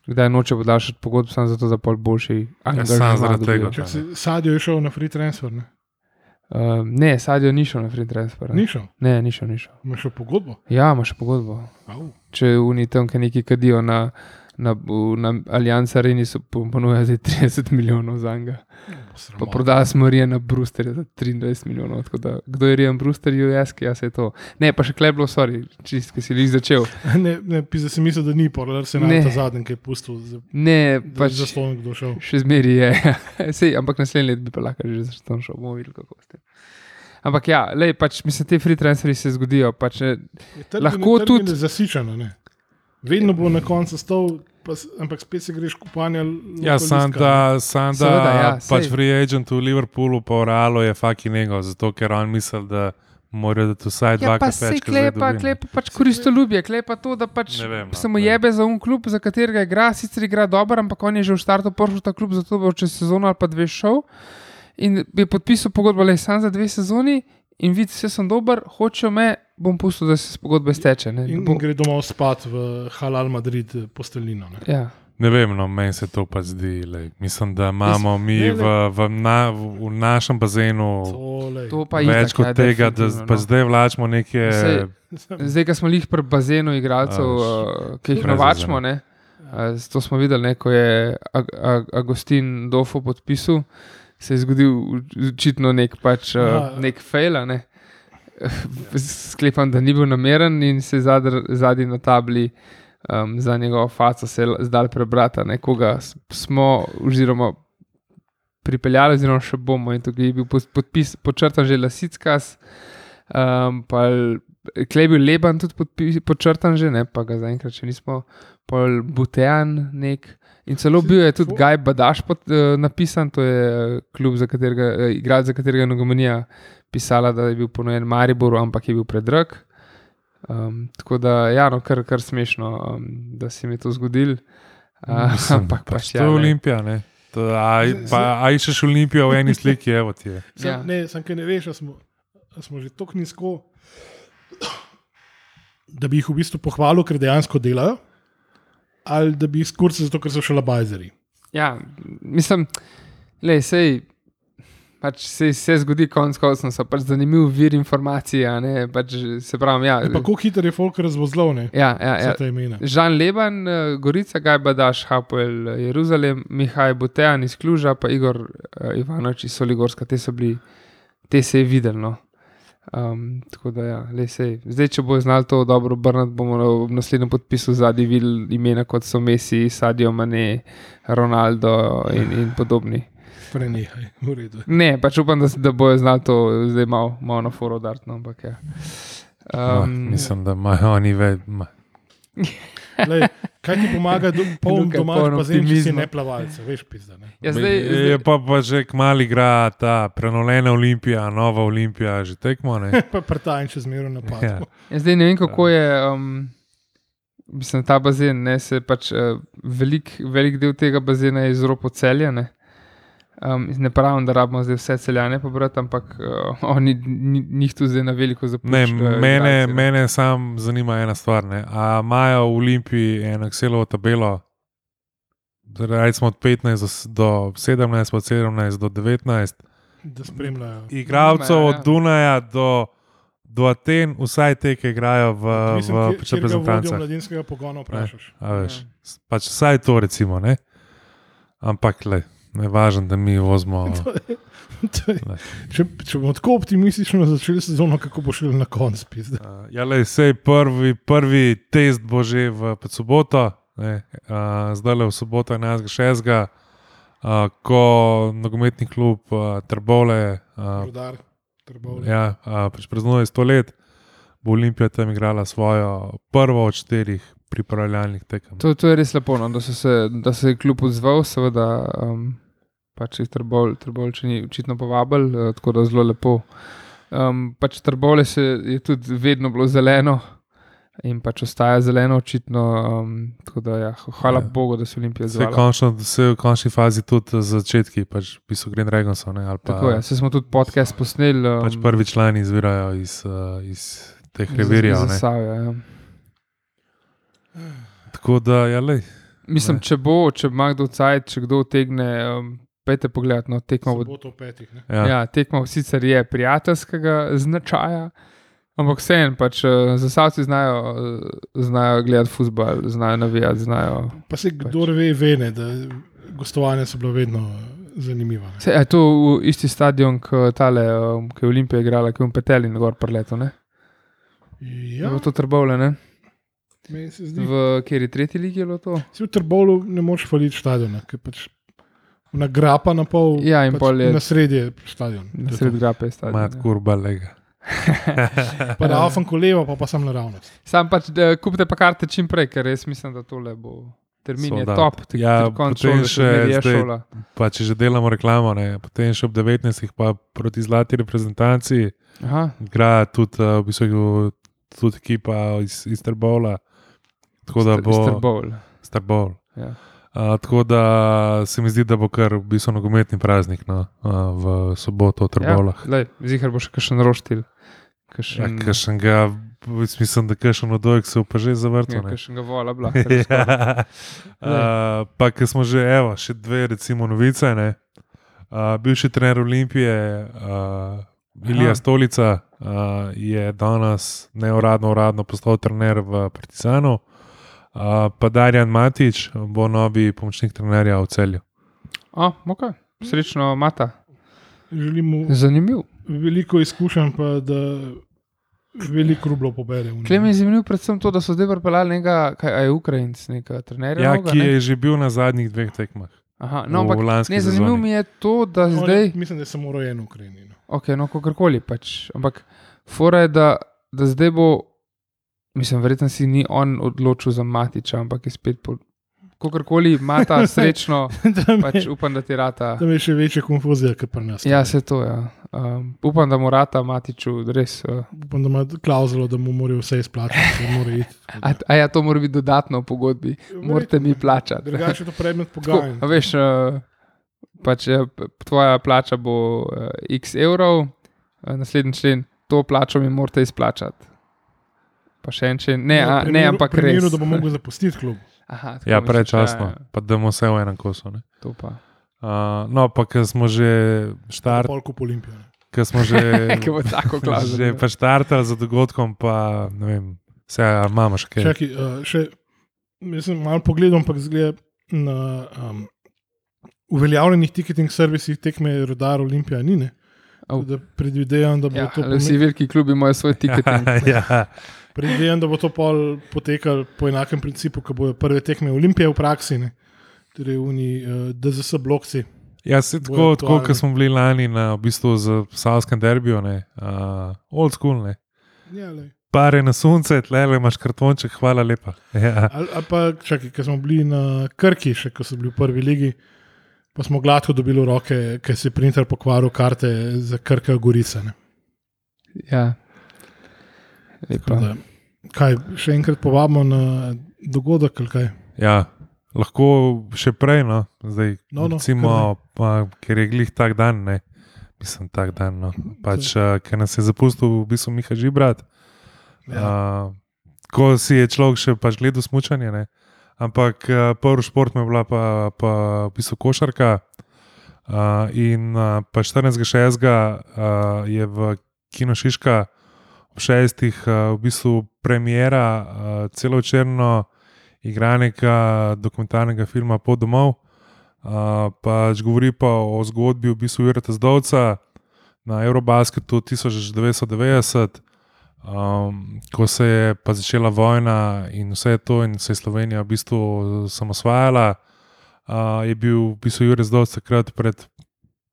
Kdaj noče podaljšati pogodb, samo zato, da pol boljši. angažma samo zaradi tega. Sadio je šel na free transfer, ne? Uh, ne, Sadio ni šel na free transfer. Ni šel, Ne, ni šel, ni šel. ima šel pogodbo. Ja, imaš pogodbo. Au. Če oni tam, ki nekaj kadijo na, na, na Allianz Areni, so po- ponujajo za 30 milijonov za njega. Pa prodali smo Rijana Brewsterja za 23 milijonov. Da, kdo je Rijan Brewster, US, jaz je to. Ne, pa še kleblo, sorry, čist, ki si jih začel. <laughs> Ne, ne pisa sem mislil, da ni porler, se Ne. ta zadnji, ki je pustil za, Ne, pač, pač za slon, kdo šel. še zmeri je. <laughs> Sej, ampak naslednji let bi pa lahko že začel šel, bomo videli, kako ste. Ampak ja, lej, pač, mislim, te free transferi se zgodijo. Pač, eh, Je trg- Lahko trg tudi- Zasičeno, ne. Vedno bo na koncu stal, pa, ampak spet se greš kupanja. Ja, sam da, sam da Seveda, ja, pač free agent v Liverpoolu, pa v Realu je fucking nego, zato ker on misli, da morajo dati vsaj Ja, pa dvakrat se več. kot zdaj klepa, klepa pač koristoljubje, klepa to, da pač vem, no, se mu ne. jebe za un klub, za katerega igra, sicer igra dobro, ampak on je že v startu prišel v ta klub, zato bo čez sezono ali pa dve šel. In bi podpisal pogodbo le sam za dve sezoni. In vidi, vse sem dober, hočejo me, bom pustil, da se pogodbe izteče. ne. In, in gre domov spat v Halal Madrid eh, posteljino. Ne. Ja. Ne vem, no, meni se to pa zdi. Lej. Mislim, da imamo mi ne, v, v, na, v našem bazenu Tole. To pa več itak, kot ja, tega, da no. zdaj vlačimo neke. Sej- <laughs> Zdaj, ko smo jih pri bazenu igralcev, uh, ki jih novačimo, ne, uh, to smo videli, ne, ko je Ag- Ag- Agustin Dofo podpisal, se je zgodil očitno nek, pač, uh, Ja. nek fail. a Ne. Sklepam, da ni bil nameren in se je zadnji na tabli um, za njegovo faco se je zdaj prebrati, a ne, koga s- smo, oziroma pripeljali, oziroma še bomo. In tukaj je bil podpis, počrtan že Lasickas, um, pa Klej je bil Leban tudi podpi, počrtan že, ne, pa ga zaenkrat še nismo, pol Butean nek. In celo bil je tudi Gaj Badaš pod, uh, napisan, to je eh, klub, za katerega, uh, igralec, za katerega je Nogomanija pisala, da je bil ponujen Mariboru, ampak je bil predrag. Um, tako da, ja, no, kar, kar smešno, um, da se mi je to zgodilo. Uh, Mislim, <laughs> ampak pač pač, to ja, je ne. Olimpija. Ne? To, a, pa, a iščeš Olimpijo v eni sliki, evo ti je. Sam, Ja. Ne, sem kaj ne veš, a smo, a smo že tako nizko, da bi jih v bistvu pohvalil, ker dejansko delajo, ali da bi jih skurcali zato, ker so še labajzeri. Ja, mislim, le, sej, pač se, se zgodi, konc koncev so pač zanimiv vir informacij. pač, se pravi, ja, Pa kako hitro je folk razvozlal, ne? ja, ja, ja. Žan Leban, eh, Gorica, Gajba Daš, Hapoel, Jeruzalem, Mihaj Botejan iz Kluža, pa Igor uh, Ivanovič iz Soligorska, te so bili, te se je videlo. No. Um, tako da, ja, le sej. Zdaj, če bo znal to dobro obrniti, bomo v naslednjem podpisu zadnji videli imena kot so Messi, Sadio Mane, Ronaldo in, in podobni. Prenehaj, v redu. Ne, pač upam, da, da bojo znali to zdaj malo mal na foro dart. No, ampak, ja. No, um, mislim, da imajo oni več. Kaj ti pomaga, da <laughs> poln Luka je domač poln bazen, če si optimizma. ne plavalce, veš, pizda. Ne? ja, zdaj, je zdaj, pa, pa že kmali igra ta prenovljena Olimpija, nova Olimpija, že tekmo. ne. <laughs> Pa prtajn še zmeraj napad. Ja. Ja, zdaj ne vem, kako je. Um, mislim, ta bazen, ne, se pač uh, velik, velik del tega bazena je zelo poceljen. Um, ne pravim, da rabimo zdaj vse celjane pobrati, ampak uh, oni ni- njih tu zdaj na veliko Ne, zapuščajo. mene, igralci, ne. mene sam zanima ena stvar. Ne. A imajo v Olimpiji eno Excelovo tabelo, recimo od 15 do, s- do 17, od 17 do 19, Da spremljajo. igralcev Nimajo, od ja. Dunaja do, do Aten, vsaj te, ki igrajo v, Mislim, v reprezentancah. mladinskega pogona vprašaš. A veš, s- Pač vsaj to, recimo. Ne? Ampak le, ne važno, da mi vozimo. <laughs> To je- če, če bomo tako optimistično začeli sezono, kako bo šel na pizda. Uh, ja, le, sej prvi, prvi test bo že v soboto, ne, uh, zdaj le v soboto 11.6., uh, ko nogometni klub uh, Trbole uh, Rudar, Trbovlje. ja, uh, pač praznuje 100 let, bo Olimpija tam igrala svojo prvo od štirih pripravljalnih tekem. To, to je res lepo, no, da, so se, da se je kljub odzval, seveda, um, pač jih Trbol, Trbolče ni očitno povabil, uh, tako da zelo lepo. Um, pač Trbole se je tudi vedno bilo zeleno in pač ostaja zeleno, očitno. Um, da, ja, hvala Ja. ja. Bogu, da se Olimpija Se je zvala. končno, se je v končni fazi tudi začetki, pač piso Green pa, Tako je, se smo tudi podcast posneli. Um, pač prvi člani izvirajo iz, uh, iz teh revirjev. ja. Tako da, ja, lej. Mislim, Ne. če bo, če ima kdo cajt, če kdo utegne, um, pejte pogled, no, tekmo bo Soboto v petih. Ne? Ja. Ja, tekmo sicer je prijateljskega značaja, ampak vseeno, pač, uh, zasavci znajo, uh, znajo gledati futbol, znajo navijati, znajo. Pa se kdo ve, ve ne, da gostovanja so bila vedno zanimiva. ne. Se, je to v isti stadion, kot tale, ki je Olimpija igrala, ki je v Peteli in gor preleto, ne? Ja. V to trbovle, ne? V kateri tretji ligi je bilo to? Si v Trbolu ne moreš faliti stadiona, ker pač na grapa na pol, Ja, in pač pol je- na sredi je stadion. Na To je sred to. grape je stadion. Mat ja. kurba lega. <laughs> Pa da avfam kolevo, pa pa sem naravnost. Sam pač da, kupite pa karte čim prej, ker res mislim, da tole bo. Termin je Sold out. top, tako Ja, da še je zdaj- šola. Pa če že delamo reklamo, ne, potem še ob 19. pa proti zlati reprezentanci, Aha, igra tudi, uh, v bistvu, tudi ekipa iz, iz Trbola. Tako da bo. Bowl. Starbol. Ja. Uh, tako da se mi zdi, da bo kar v bistvu nogometni praznik no, uh, v soboto v Trbolah. Ja, Zihar bo še kakšen roštil. Ja, Kakšen, Kakšen ga, mislim, da kakšen odojek se pa že zavrtel. ja, kakšen ga vola, <laughs> blah. ja. uh, pa ki smo že, evo, še dve, recimo, novice. ne. Uh, bivši trener Olimpije, uh, Ilija Aha. Stolica, uh, je danes neuradno uradno postal trener v Partizanu. Pa Darjan Matič bo novi pomočnik trenerja v celju. A, ok, srečno, mata. Želimo Zanimiv. veliko izkušenj, pa da veliko rublov pobere. Klem je zanimiv predvsem to, da so zdaj pripeljali nekega, kaj a je Ukrajinc, nekega trenerja. Ja, novega, ki ne? je že bil na zadnjih dveh tekmah. Aha, no, ampak ne, zanimivo mi je to, da On je- zdaj. Mislim, da samo rojen v Ukrajini. No. Ok, no, kakorkoli pač. Ampak fora je, da, da zdaj bo, mislim, verjetno si ni on odločil za Matiča, ampak je spet po. Kakorkoli ima ta <laughs> srečno, Tam je- pač upam, da ti rata. Tam je še večja konfuzija, kot pri nas. Ja, se to je. Ja. Um, upam, da mu rata Matiču res. Uh, Upam, da ima klauzulo, da mu morajo vse izplačati. da mora iti. a, a ja, to mora biti dodatno v pogodbi. Morate mi plačati. Drugače je to predmet Tako, pogajanj. a veš, uh, pač, p- tvoja plača bo uh, x evrov, uh, naslednji člen, to plačo mi morate izplačati. Pa še en člen, ne, a, v ne primeru- ampak v primeru, res. da bo mogel zapustiti klub. <laughs> Aha, tako Ja, prečasno, ja, ja, pa da bomo vse v enem kosu. ne. to pa. Uh, no, pa ker smo že štart, Polko po Olimpiji. ker smo že, <laughs> tako <laughs> že klauzulo. pa štartali za dogodkom, pa ne vem, vse imamo še kaj. Čakaj, uh, še, mislim, malo pogledam, ampak zgleda na um, uveljavljenih ticketing servisih tekme Rodar Olimpija ni. Ne? Tako Da predvidevam, da bo Ja, to ali vsi veliki klubi imajo svoj tiket. ja, predvidevam, da bo to pol potekalo po enakem principu, kot bojo prve tekme Olimpije v praksi. Ne? Torej, oni uh, DZS blokci. ja se tako, tako kot smo bili lani na v bistvu z Savskem derbiju, ne, uh, old school, ne. Ja, lej. Pare na sunce, tle le imaš kartonček, hvala lepa. <laughs> Ja. ali, ali pa, čakaj, ker smo bili na Krki, še ko so bili v prvi ligi, pa smo gladko dobili roke, ker si printer pokvaril karte za Krka Gorice. Ne? ja. Kaj, še enkrat povabimo na dogodek, ali kaj? ja, lahko še prej, no, zdaj, No, no, recimo, pa, ker je glih tak dan, ne. Mislim, tak dan. No. Pač, uh, ker nas je zapustil, v bistvu, Miha Žibrat. Ja. Uh, ko si je človek še pač gledal smučanje, ne? ampak uh, prvi šport mi je bila pa, pa v bistvu košarka. Uh, in uh, pa 14.6. Uh, je v Kino Šiška ob šestih uh, v bistvu premjera uh, celovečerno igranega dokumentarnega filma Pod domov. Uh, pač govori pa o zgodbi v bistvu Jureta Zdovca na Eurobasketu 1990 um, ko se je pa začela vojna in vse to, in se je Slovenija v bistvu samosvajala, uh, je bil v bistvu Jurek Zdovc takrat pred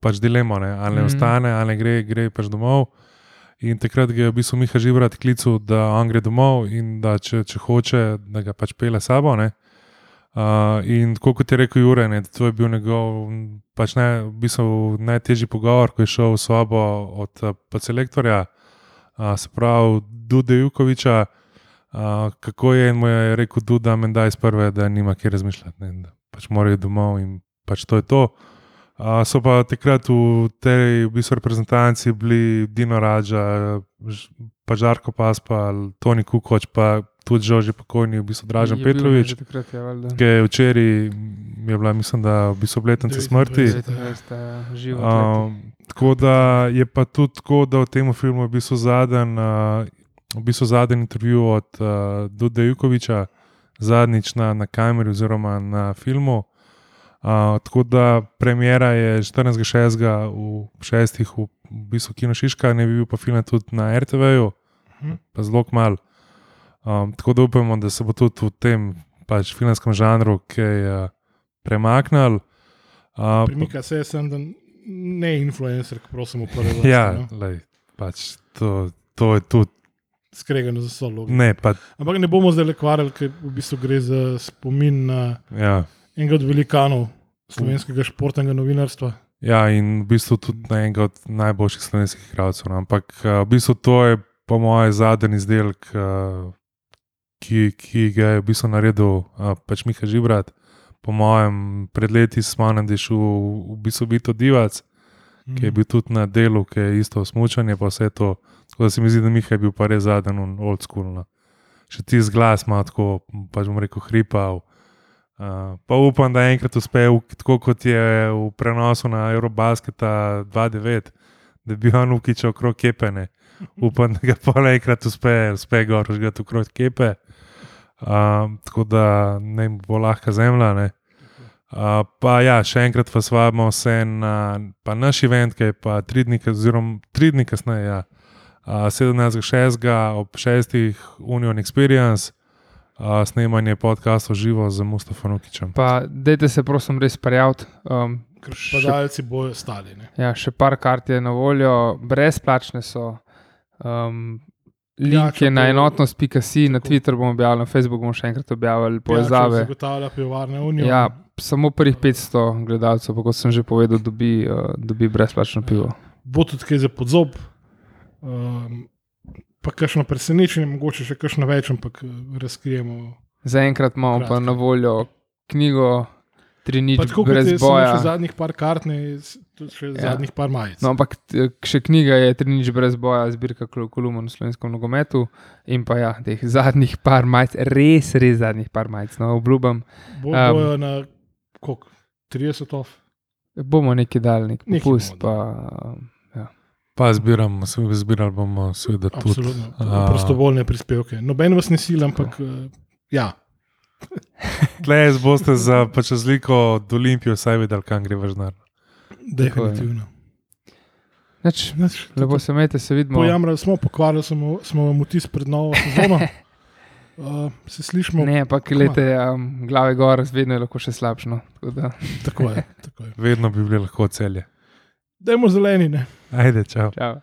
pač dilemo, ne, ali ne Mhm. ostane, ali ne gre, gre pač domov. In takrat je v bistvu Miha Žibrat klical, da on gre domov in da če, če hoče, da ga pač pele sabo. Ne? Uh, in tako kot je rekel Jure, ne, to je bil njegov pač ne, v bistvu najtežji pogovor, ko je šel v sobo od uh, selektorja, uh, se pravi Duda Jukoviča, uh, kako je in mu je rekel Duda, da iz prve, da nima kje razmišljati, ne, da pač morajo domov in pač to je to. Uh, so pa takrat v tej v bistvu reprezentanci bili Dino Rađa, pa Žarko Paspa, Toni Kukoč, pa tudi že pokojni, v bistvu Dražen Je Petrovič, že takrat, ja, ki je včeraj je bila, mislim, da v bistvu obletnica 29. smrti. Um, tako da je pa tudi tako, da v tem filmu je bil zadnji, uh, v bistvu zadnji intervju od uh, Duda Jukoviča, zadnjič na, na kameri oziroma na filmu. Uh, tako da premjera je 14.6. v šestih, v, v bistvu Kino Šiška, ne bi bil pa film tudi na RTV-ju, Mhm. pa zelo mal. Um, tako da upamo, da se bo tudi v tem pač, filmskem žanru kaj uh, premaknil. Uh, Premika se, sem, da ne influencer, ki prosim uporablja. <laughs> Ja, lej, pač to, to je tudi. Skregano za solo. Ne, pa, Ampak ne bomo zdaj le kvarili, ker v bistvu gre za spomin na ja, enega od velikanov slovenskega športnega novinarstva. ja, in v bistvu tudi na enega od najboljših slovenskih igralcev. no. Ampak uh, v bistvu to je, po mojem, zadnji izdelek, uh, ki, ki ga je v bistvu naredil uh, pač Miha Žibrat. Po mojem, pred leti smo nam dešil v bistvu Vito Divac, ki je bil tudi na delu, ki je isto smučanje, pa vse to. Tako da se mi zdi, da Miha je bil pa res zadnji, old school. No. Še ti z glas ima tako, pač bom rekel, hripal. Uh, pa upam, da enkrat uspe, v, tako kot je v prenosu na Eurobasketa 2-9, da bi on ukičal okrog kepene. <laughs> Upam, da ga pa enkrat uspe, uspe gor, že okrog kepe. Uh, tako da ne bo lahka zemlja. Ne. Uh, pa ja, še enkrat vas vabimo vse na pa naš event, ki je pa tri dni, oziroma tri dni kasneje, ja, uh, 17.6. ob 6. Union Experience, uh, snemanje podcastov živo z Mustafa Nukičem. Pa dajte se, prosim, res prijaviti. Um, padalci bojo stali. Ne? Ja, še par kart je na voljo, brezplačne so. Um, link Ja, ja, je na to- enotnost.si, na. Twitter bomo objavili, na Facebook bomo še enkrat objavili povezave. Pijačo Zagotavlja pivovarne unijo. Ja, samo prvih 500 gledalcev, pa kot sem že povedal, dobi, uh, dobi brezplačno pivo. Bo tudi kaj za podzob. Um, pa kakšno presenečenje, mogoče še kakšno več, ampak eh, razkrijemo. Zaenkrat imamo pa Kratko. na voljo knjigo Tri nič Pa tako brez boja. še zadnjih par kart, ne, še Ja. zadnjih par majic. No, ampak t- še knjiga je Tri nič brez boja, zbirka kol- kolumn v slovenskem nogometu in pa ja, teh zadnjih par majic, res, res zadnjih par majic, no, obljubam. Bo, um, bojo na koliko? 30 off. Bomo nekaj dali, nek popust. Pa, ja. Pa zbiramo, zbirali bomo seveda tudi. Absolutno. a- Prostovoljne prispevke. Noben vas ne sila, ampak eh, ja. <laughs> Tleh boste za pač razliko od Olimpije vsaj vedeli, kam gre vaš denar. Definitivno. Neč, Nič, lepo se imejte, se vidimo. Pojamrali smo, pokvarili smo, smo vam vtis pred novo sezono. Uh, <laughs> se slišimo. Ne, pa gledajte, um, glave gor, vedno je lahko še slabšno. Tako da, Tako je. Tako je. Vedno bi bili lahko celje. Dajmo zeleni. Ne? Ajde, čau. čau.